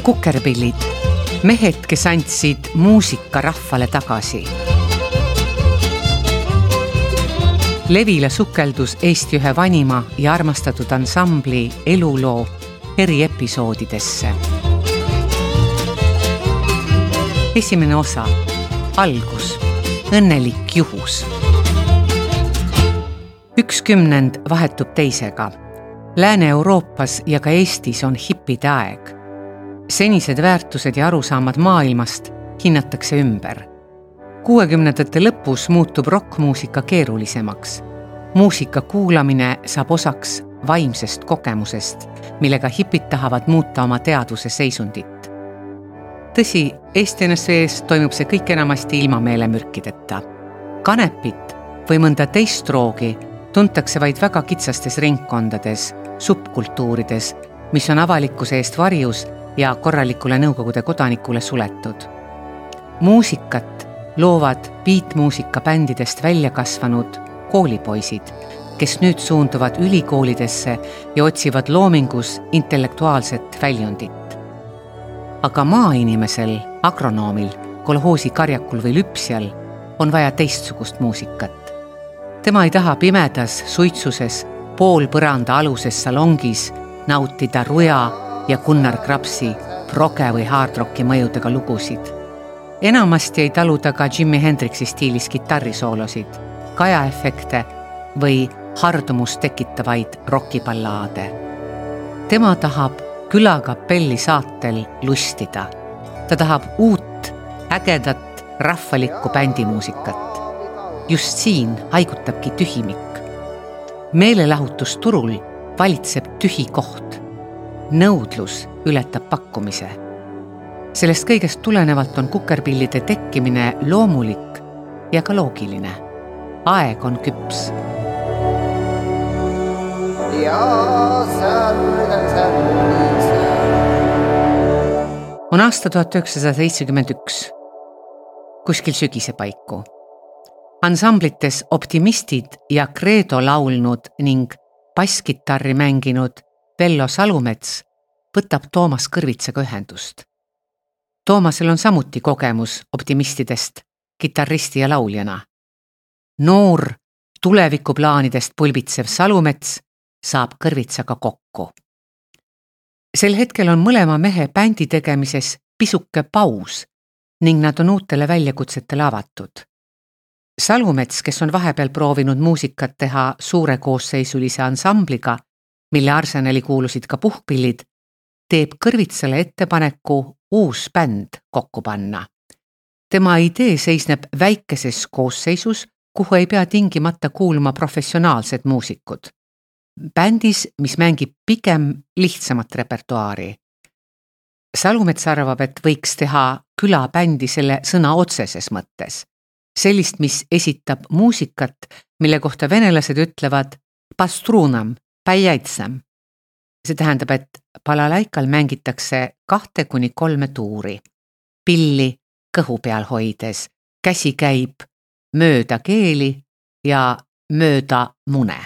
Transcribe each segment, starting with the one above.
kukerpillid, mehed, kes andsid muusika rahvale tagasi. Levila sukeldus Eesti ühe vanima ja armastatud ansambli eluloo eriepisoodidesse. esimene osa, algus, õnnelik juhus. üks kümnend vahetub teisega Lääne-Euroopas ja ka Eestis on hipide aeg. Senised väärtused ja arusaamad maailmast hinnatakse ümber. kuuekümnendate lõpus muutub rokkmuusika keerulisemaks. muusika kuulamine saab osaks vaimsest kogemusest, millega hipid tahavad muuta oma teadvuse seisundit. tõsi, Eesti NSV-s toimub see kõik enamasti ilma meelemürkideta. kanepit või mõnda teist droogi tuntakse vaid väga kitsastes ringkondades subkultuurides, mis on avalikkuse eest varjus ja korralikule Nõukogude kodanikule suletud. muusikat loovad beatmuusikabändidest välja kasvanud koolipoisid, kes nüüd suunduvad ülikoolidesse ja otsivad loomingus intellektuaalset väljundit. aga maainimesel, agronoomil, kolhoosi karjakul või lüpsjal on vaja teistsugust muusikat. tema ei taha pimedas suitsuses poolpõranda aluses salongis nautida Ruja ja Gunnar Krapsi proge või hardrocki mõjudega lugusid. enamasti ei talu ta ka Jimi Hendrixi stiilis kitarrisoolosid, kajaefekte või hardumust tekitavaid rokiballaade. tema tahab külakapelli saatel lustida. ta tahab uut, ägedat, rahvalikku bändimuusikat. just siin haigutabki tühimik meelelahutusturul valitseb tühi koht. Nõudlus ületab pakkumise. sellest kõigest tulenevalt on kukerpillide tekkimine loomulik ja ka loogiline. aeg on küps. on aasta tuhat üheksasada seitsekümmend üks, kuskil sügise paiku ansamblites Optimistid ja Credo laulnud ning basskitarri mänginud Vello Salumets võtab Toomas Kõrvitsaga ühendust. Toomasel on samuti kogemus optimistidest kitarristi ja lauljana. noor, tulevikuplaanidest pulbitsev Salumets saab Kõrvitsaga kokku. sel hetkel on mõlema mehe bändi tegemises pisuke paus ning nad on uutele väljakutsetele avatud Salumets, kes on vahepeal proovinud muusikat teha suure koosseisulise ansambliga, mille arsenali kuulusid ka puhkpillid, teeb Kõrvitsale ettepaneku uus bänd kokku panna. tema idee seisneb väikeses koosseisus, kuhu ei pea tingimata kuuluma professionaalsed muusikud. bändis, mis mängib pigem lihtsamat repertuaari. Salumets arvab, et võiks teha külabändi selle sõna otseses mõttes sellist, mis esitab muusikat, mille kohta venelased ütlevad pastrunam, päiäitsam. see tähendab, et balalaikal mängitakse kahte kuni kolme tuuri. pilli kõhu peal hoides, käsi käib mööda keeli ja mööda mune.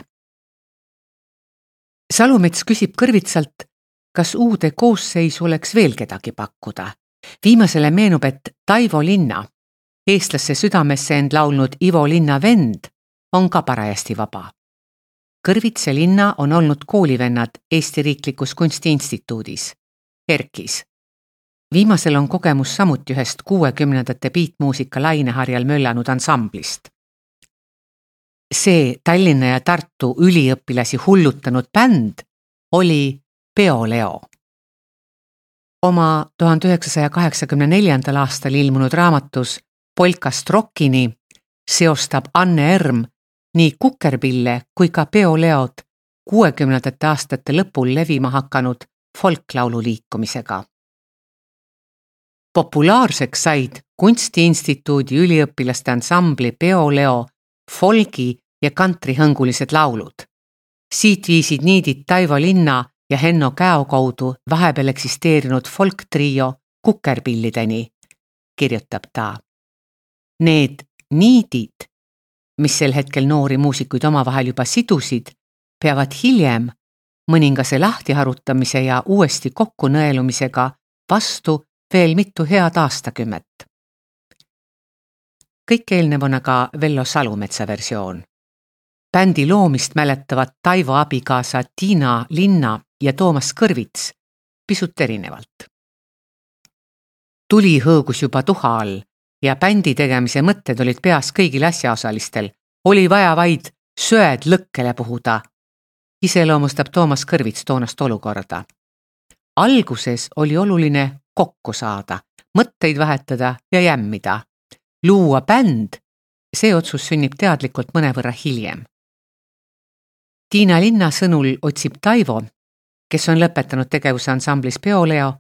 Salumets küsib kõrvitsalt, kas uude koosseisu oleks veel kedagi pakkuda. viimasele meenub, et Taivo Linna eestlasse südamesse end laulnud Ivo Linna vend on ka parajasti vaba. Kõrvitsa linna on olnud koolivennad Eesti Riiklikus Kunstiinstituudis, ERKis. viimasel on kogemus samuti ühest kuuekümnendate beatmuusika laineharjal möllanud ansamblist. see Tallinna ja Tartu üliõpilasi hullutanud bänd oli Peoleo oma tuhande üheksasaja kaheksakümne neljandal aastal ilmunud raamatus polkast rockini seostab Anne Erm nii kukerpille kui ka peoleod kuuekümnendate aastate lõpul levima hakanud folklaulu liikumisega. populaarseks said Kunstiinstituudi üliõpilaste ansambli Peoleo folgi ja kantrihõngulised laulud. siit viisid niidid Taivo Linna ja Henno Käo kaudu vahepeal eksisteerinud folktrio Kukerpillideni, kirjutab ta Need niidid, mis sel hetkel noori muusikuid omavahel juba sidusid, peavad hiljem mõningase lahtiharutamise ja uuesti kokkunõelumisega vastu veel mitu head aastakümmet. kõik eelnev on aga Vello Salumetsa versioon. bändi loomist mäletavad Taivo abikaasa Tiina Linna ja Toomas Kõrvits pisut erinevalt. tuli hõõgus juba tuha all ja bändi tegemise mõtted olid peas kõigil asjaosalistel. oli vaja vaid söed lõkkele puhuda. iseloomustab Toomas Kõrvits toonast olukorda. alguses oli oluline kokku saada, mõtteid vahetada ja jämmida. luua bänd, see otsus sünnib teadlikult mõnevõrra hiljem. Tiina Linna sõnul otsib Taivo, kes on lõpetanud tegevuse ansamblis Peoleo,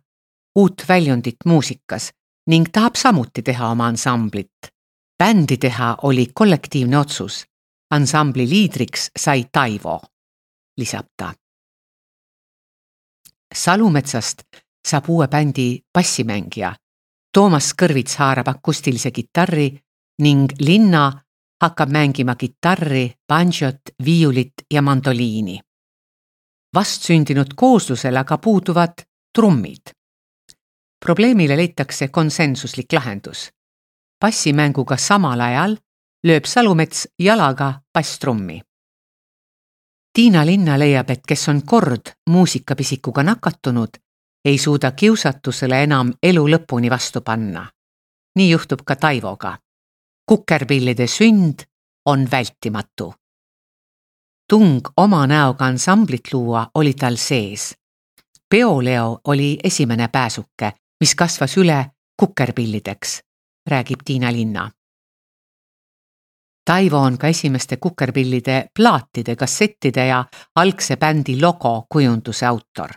uut väljundit muusikas ning tahab samuti teha oma ansamblit. bändi teha oli kollektiivne otsus. ansambli liidriks sai Taivo, lisab ta. Salumetsast saab uue bändi bassimängija. Toomas Kõrvits haarab akustilise kitarri ning Linna hakkab mängima kitarri, banjot, viiulit ja mandoliini. vastsündinud kooslusel aga puuduvad trummid. Probleemile leitakse konsensuslik lahendus. bassimänguga samal ajal lööb Salumets jalaga basstrummi. Tiina Linna leiab, et kes on kord muusikapisikuga nakatunud, ei suuda kiusatusele enam elu lõpuni vastu panna. nii juhtub ka Taivoga. kukerpillide sünd on vältimatu. tung oma näoga ansamblit luua oli tal sees. peoleo oli esimene pääsuke, mis kasvas üle kukerpillideks, räägib Tiina Linna. Taivo on ka esimeste kukerpillide plaatide, kassettide ja algse bändi logo kujunduse autor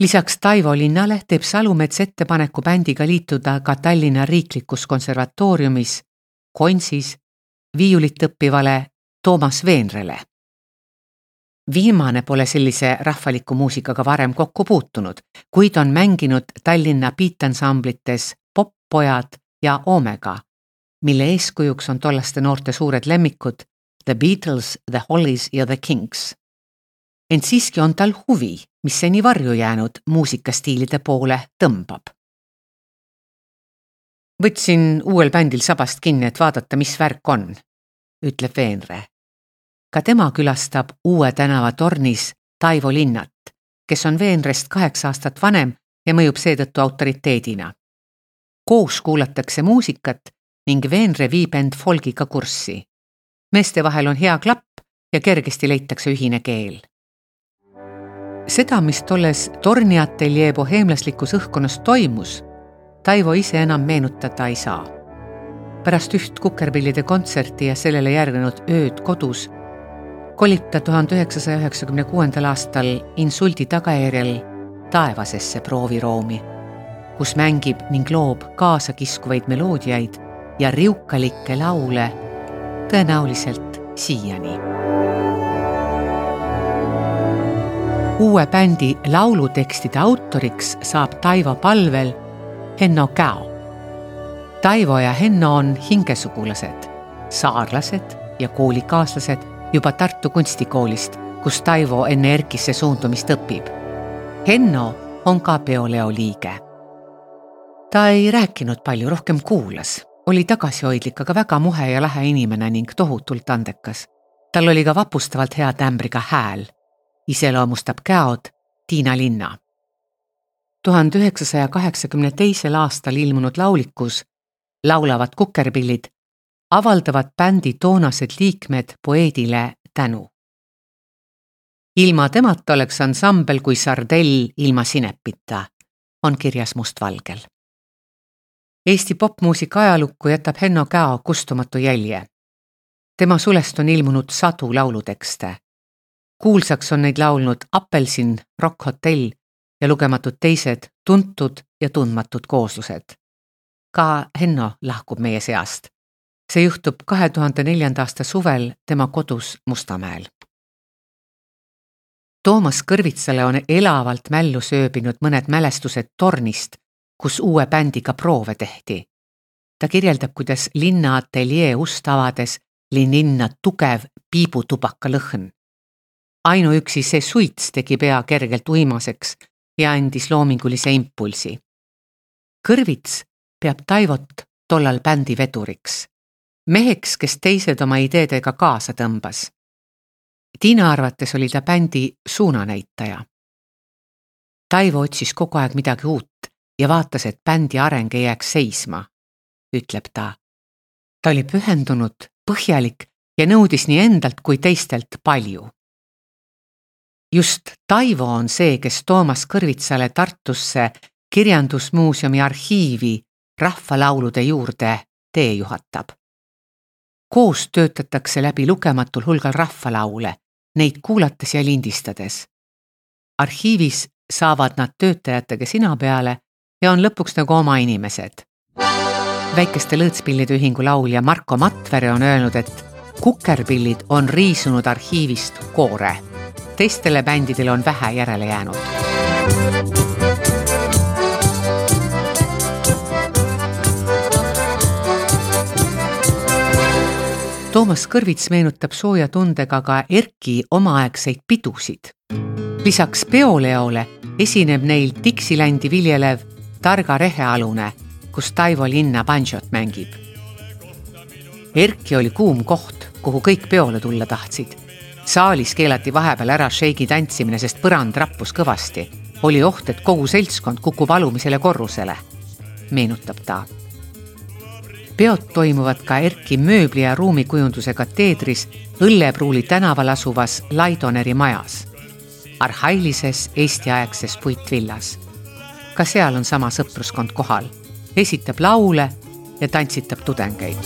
lisaks Taivo Linnale teeb Salumets ettepaneku bändiga liituda ka Tallinna Riiklikus Konservatooriumis Konsis viiulit õppivale Toomas Veenrele. Viimane pole sellise rahvaliku muusikaga varem kokku puutunud, kuid on mänginud Tallinna beat-ansamblites Poppojad ja Omega, mille eeskujuks on tollaste noorte suured lemmikud The Beatles, The Hollies ja The Kings ent siiski on tal huvi, mis seni varju jäänud muusikastiilide poole tõmbab. võtsin uuel bändil sabast kinni, et vaadata, mis värk on, ütleb Veenre. Ka tema külastab Uue tänava tornis Taivo Linnat, kes on Veenrest kaheksa aastat vanem ja mõjub seetõttu autoriteedina. koos kuulatakse muusikat ning Veenre viib end folgiga kurssi. meeste vahel on hea klapp ja kergesti leitakse ühine keel seda, mis tolles torniateljee boheemlaslikus õhkkonnas toimus, Taivo ise enam meenutada ei saa. pärast üht Kukerpillide kontserti ja sellele järgnenud ööd kodus kolib ta tuhande üheksasaja üheksakümne kuuendal aastal insuldi tagajärjel taevasesse prooviruumi, kus mängib ning loob kaasakiskuvaid meloodiaid ja riukalikke laule tõenäoliselt siiani uue bändi laulutekstide autoriks saab Taivo palvel Henno Käo. Taivo ja Henno on hingesugulased, saarlased ja koolikaaslased juba Tartu Kunstikoolist, kus Taivo enne ERKisse suundumist õpib. Henno on ka peoleo liige. ta ei rääkinud palju, rohkem kuulas, oli tagasihoidlik, aga väga muhe ja lahe inimene ning tohutult andekas. tal oli ka vapustavalt hea tämbriga hääl iseloomustab käod Tiina Linna. tuhande üheksasaja kaheksakümne teisel aastal ilmunud laulikus Laulavad kukerpillid avaldavad bändi toonased liikmed poeedile tänu. ilma temata oleks ansambel kui sardell ilma sinepita, on kirjas mustvalgel. Eesti popmuusika ajalukku jätab Henno Käo kustumatu jälje. tema sulest on ilmunud sadu laulutekste kuulsaks on neid laulnud Apelsin, Rock Hotell ja lugematud teised tuntud ja tundmatud kooslused. ka Henno lahkub meie seast. See juhtub kahe tuhande neljanda aasta suvel tema kodus Mustamäel. Toomas Kõrvitsale on elavalt mällu sööbinud mõned mälestused tornist, kus uue bändiga proove tehti. ta kirjeldab, kuidas linna ateljee ust avades oli linna tugev piibutubaka lõhn ainuüksi see suits tegi pea kergelt uimaseks ja andis loomingulise impulsi. kõrvits peab Taivot tollal bändi veduriks, meheks, kes teised oma ideedega kaasa tõmbas. Tiina arvates oli ta bändi suunanäitaja. Taivo otsis kogu aeg midagi uut ja vaatas, et bändi areng ei jääks seisma, ütleb ta. ta oli pühendunud, põhjalik ja nõudis nii endalt kui teistelt palju. just Taivo on see, kes Toomas Kõrvitsale Tartusse kirjandusmuuseumi arhiivi rahvalaulude juurde tee juhatab. Koos töötatakse läbi lugematul hulgal rahvalaule, neid kuulates ja lindistades. arhiivis saavad nad töötajatega sina peale ja on lõpuks nagu oma inimesed. väikeste lõõtspillide ühingu laulja Marko Matvere on öelnud, et kukerpillid on riisunud arhiivist koore. teistele bändidele on vähe järele jäänud. Toomas Kõrvits meenutab sooja tundega ka Erki omaaegseid pidusid. lisaks peoleole esineb neil Dixilandi viljelev Targa rehealune, kus Taivo Linna banjot mängib. Erki oli kuum koht kuhu kõik peole tulla tahtsid. saalis keelati vahepeal ära šeigi tantsimine, sest põrand rappus kõvasti. oli oht, et kogu seltskond kukub alumisele korrusele, meenutab ta. Peod toimuvad ka Erki mööbli ja ruumikujunduse kateedris Õllepruuli tänaval asuvas Laidoneri majas, arhailises eestiaegses puitvillas. ka seal on sama sõpruskond kohal, esitab laule ja tantsitab tudengeid.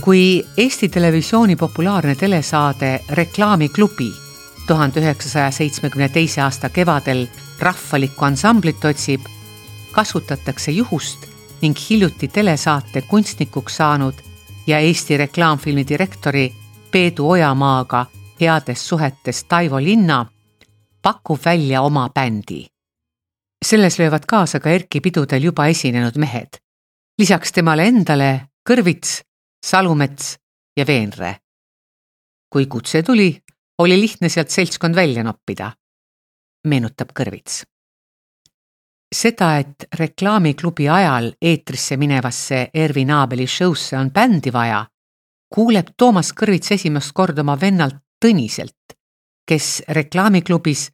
Kui Eesti Televisiooni populaarne telesaade Reklaamiklubi tuhande üheksasaja seitsmekümne teise aasta kevadel rahvalikku ansamblit otsib, kasutatakse juhust ning hiljuti telesaate kunstnikuks saanud ja Eesti reklaamfilmi direktori Peedu Ojamaaga heades suhetes Taivo Linna pakub välja oma bändi. selles löövad kaasa ka Erki pidudel juba esinenud mehed. lisaks temale endale Kõrvits Salumets ja Veenre. kui kutse tuli, oli lihtne sealt seltskond välja noppida, meenutab Kõrvits. seda, et reklaamiklubi ajal eetrisse minevasse Ervin Aabeli show'sse on bändi vaja, kuuleb Toomas Kõrvits esimest korda oma vennalt Tõniselt, kes reklaamiklubis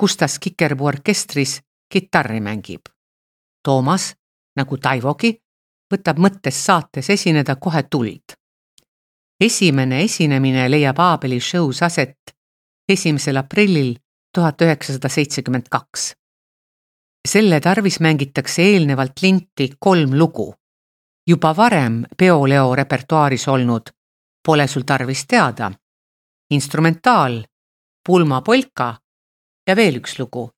Gustav Kikerpuu orkestris kitarri mängib. Toomas, nagu Taivogi, võtab mõttes saates esineda kohe tuld. esimene esinemine leiab Aabeli show's aset esimesel aprillil tuhat üheksasada seitsekümmend kaks. selle tarvis mängitakse eelnevalt linti kolm lugu. juba varem peoleo repertuaaris olnud Pole sul tarvis teada, instrumentaal, pulmapolka ja veel üks lugu,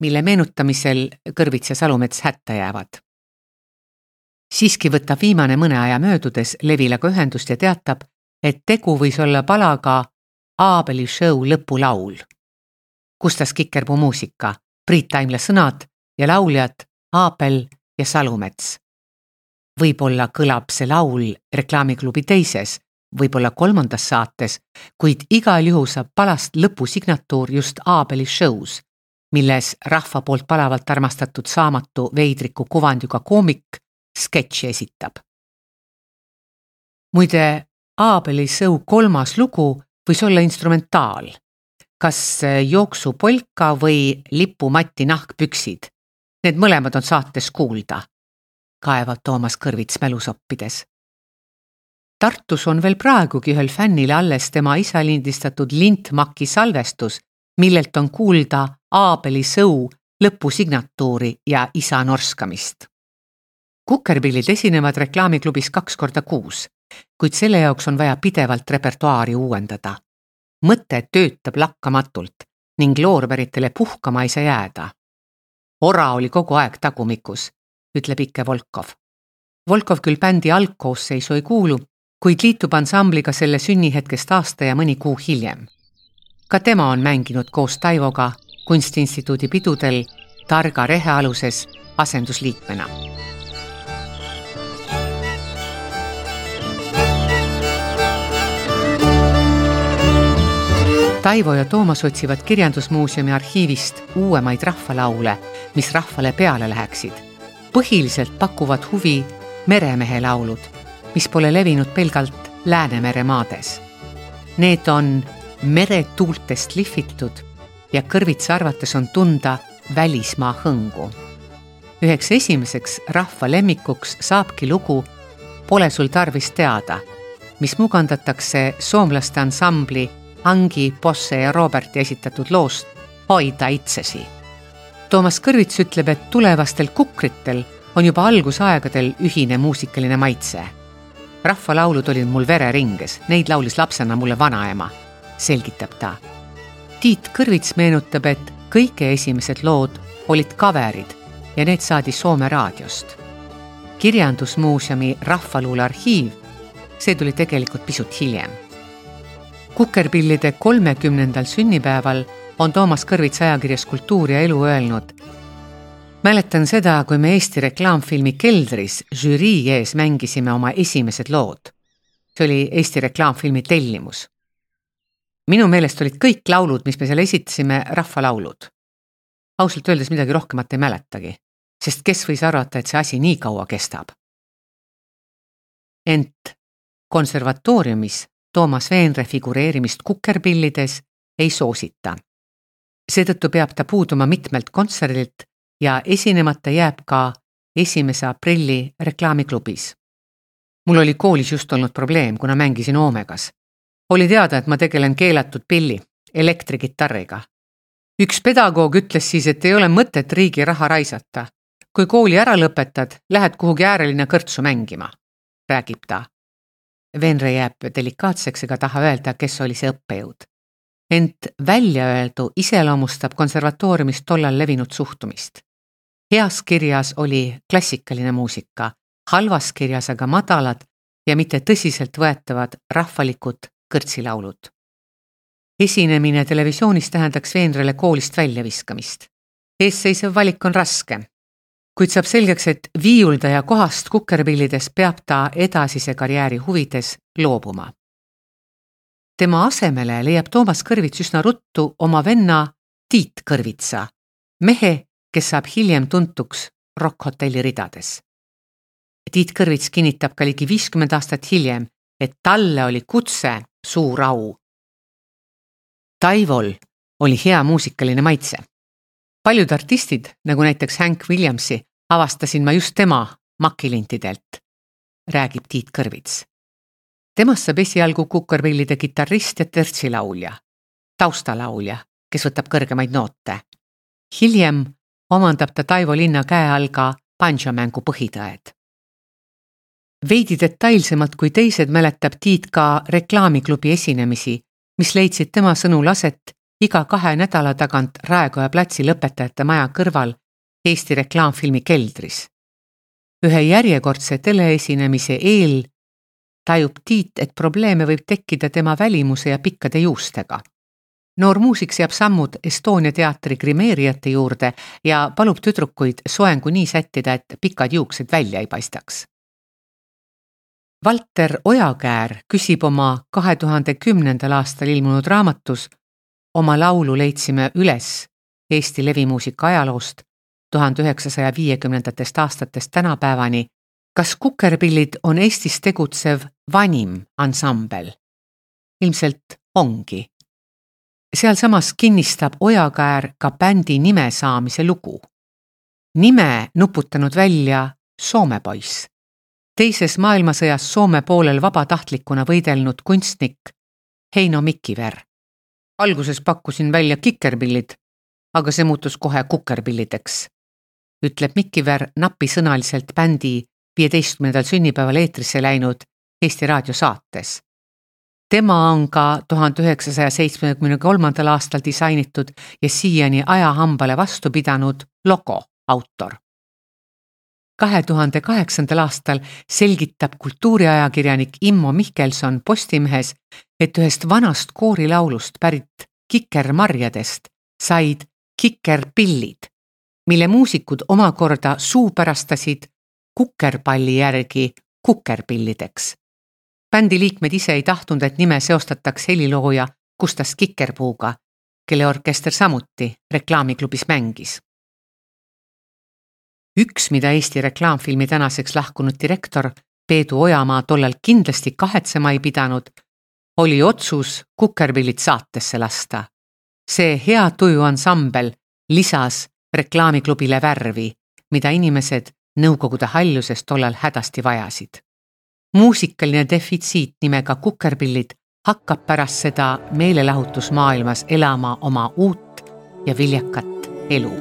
mille meenutamisel Kõrvits ja Salumets hätta jäävad siiski võtab viimane mõne aja möödudes Levilaga ühendust ja teatab, et tegu võis olla palaga Aabeli show lõpulaul. Gustav Kikerpuu muusika, Priit Taimla sõnad ja lauljad Aabel ja Salumets. võib-olla kõlab see laul reklaamiklubi teises, võib-olla kolmandas saates, kuid igal juhul saab palast lõpusignatuur just Aabeli show's, milles rahva poolt palavalt armastatud saamatu veidriku kuvandiga koomik sketši esitab. muide, Aabeli sõu kolmas lugu võis olla instrumentaal, kas jooksupolka või lipumati nahkpüksid. Need mõlemad on saates kuulda, kaevab Toomas Kõrvits mälusoppides. Tartus on veel praegugi ühel fännile alles tema isa lindistatud lintmaki salvestus, millelt on kuulda Aabeli sõu lõpusignatuuri ja isa norskamist kukerpillid esinevad reklaamiklubis kaks korda kuus, kuid selle jaoks on vaja pidevalt repertuaari uuendada. Mõte töötab lakkamatult ning loorberitele puhkama ei saa jääda. ora oli kogu aeg tagumikus, ütleb Ikke Volkov. Volkov küll bändi algkoosseisu ei kuulu, kuid liitub ansambliga selle sünnihetkest aasta ja mõni kuu hiljem. ka tema on mänginud koos Taivoga Kunstiinstituudi pidudel Targa rehe aluses asendusliikmena Taivo ja Toomas otsivad Kirjandusmuuseumi arhiivist uuemaid rahvalaule, mis rahvale peale läheksid. põhiliselt pakuvad huvi meremehe laulud, mis pole levinud pelgalt Läänemere maades. Need on meretuultest lihvitud ja kõrvitsa arvates on tunda välismaa hõngu. üheks esimeseks rahva lemmikuks saabki lugu Pole sul tarvis teada, mis mugandatakse soomlaste ansambli Angi, Bosse ja Roberti esitatud loost Hoida itsesi. Toomas Kõrvits ütleb, et tulevastel kukritel on juba algusaegadel ühine muusikaline maitse. rahvalaulud olid mul vereringes, neid laulis lapsena mulle vanaema, selgitab ta. Tiit Kõrvits meenutab, et kõige esimesed lood olid kaverid ja need saadi Soome raadiost. kirjandusmuuseumi Rahvaluule arhiiv, see tuli tegelikult pisut hiljem kukerpillide kolmekümnendal sünnipäeval on Toomas Kõrvits ajakirjas Kultuur ja elu öelnud. mäletan seda, kui me Eesti reklaamfilmi Keldris žürii ees mängisime oma esimesed lood. see oli Eesti reklaamfilmi tellimus. minu meelest olid kõik laulud, mis me seal esitasime, rahvalaulud. ausalt öeldes midagi rohkemat ei mäletagi, sest kes võis arvata, et see asi nii kaua kestab. ent konservatooriumis Toomas Veenre figureerimist kukerpillides ei soosita. seetõttu peab ta puuduma mitmelt kontserdilt ja esinemata jääb ka esimese aprilli reklaamiklubis. mul oli koolis just olnud probleem, kuna mängisin Omegas. oli teada, et ma tegelen keelatud pilli, elektrikitarriga. üks pedagoog ütles siis, et ei ole mõtet riigi raha raisata. kui kooli ära lõpetad, lähed kuhugi äärelinna kõrtsu mängima, räägib ta Venre jääb delikaatseks ega taha öelda, kes oli see õppejõud. ent väljaöeldu iseloomustab konservatooriumis tollal levinud suhtumist. heas kirjas oli klassikaline muusika, halvas kirjas aga madalad ja mitte tõsiseltvõetavad rahvalikud kõrtsilaulud. esinemine televisioonis tähendaks Veenrele koolist väljaviskamist. eesseisev valik on raske, kuid saab selgeks, et viiuldaja kohast kukerpillides peab ta edasise karjääri huvides loobuma. tema asemele leiab Toomas Kõrvits üsna ruttu oma venna Tiit Kõrvitsa, mehe, kes saab hiljem tuntuks Rock Hotelli ridades. Tiit Kõrvits kinnitab ka ligi viiskümmend aastat hiljem, et talle oli kutse suur au. Taivol oli hea muusikaline maitse paljud artistid, nagu näiteks Hank Williamsi, avastasin ma just tema makilintidelt, räägib Tiit Kõrvits. temast saab esialgu kukerpillide kitarrist ja törtsilaulja, taustalaulja, kes võtab kõrgemaid noote. hiljem omandab ta Taivo Linna käe all ka banjomängu põhitõed. veidi detailsemalt kui teised mäletab Tiit ka reklaamiklubi esinemisi, mis leidsid tema sõnul aset iga kahe nädala tagant Raekoja platsi lõpetajate maja kõrval Eesti reklaamfilmi keldris. ühe järjekordse teleesinemise eel tajub Tiit, et probleeme võib tekkida tema välimuse ja pikkade juustega. noor muusik seab sammud Estonia teatri grimeerijate juurde ja palub tüdrukuid soengu nii sättida, et pikad juuksed välja ei paistaks. Valter Ojakäär küsib oma kahe tuhande kümnendal aastal ilmunud raamatus oma laulu leidsime üles Eesti levimuusika ajaloost tuhande üheksasaja viiekümnendatest aastatest tänapäevani. kas Kukerpillid on Eestis tegutsev vanim ansambel? ilmselt ongi. sealsamas kinnistab Ojakäär ka bändi nime saamise lugu. nime nuputanud välja Soome poiss. teises maailmasõjas Soome poolel vabatahtlikuna võidelnud kunstnik Heino Mikiver alguses pakkusin välja kikerpillid, aga see muutus kohe kukerpillideks, ütleb Mikiver napisõnaliselt bändi viieteistkümnendal sünnipäeval eetrisse läinud Eesti Raadio saates. tema on ka tuhande üheksasaja seitsmekümne kolmandal aastal disainitud ja siiani ajahambale vastu pidanud logo autor kahe tuhande kaheksandal aastal selgitab kultuuriajakirjanik Immo Mihkelson Postimehes, et ühest vanast koorilaulust pärit kikermarjadest said kikerpillid, mille muusikud omakorda suupärastasid kukerpalli järgi kukerpillideks. bändi liikmed ise ei tahtnud, et nime seostataks helilooja Kustas Kikerpuuga, kelle orkester samuti reklaamiklubis mängis. üks, mida Eesti reklaamfilmi tänaseks lahkunud direktor Peedu Ojamaa tollal kindlasti kahetsema ei pidanud, oli otsus Kukerpillid saatesse lasta. see hea tuju ansambel lisas reklaamiklubile värvi, mida inimesed Nõukogude haljuses tollal hädasti vajasid. muusikaline defitsiit nimega Kukerpillid hakkab pärast seda meelelahutusmaailmas elama oma uut ja viljakat elu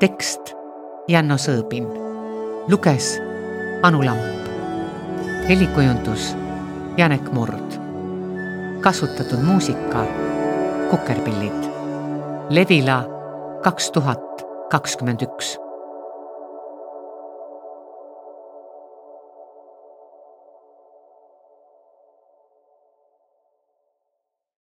tekst Janno Sõõbin, luges Anu Lamp, helikujundus Janek Murd, kasutatud muusika Kukerpillid, Levila kaks tuhat kakskümmend üks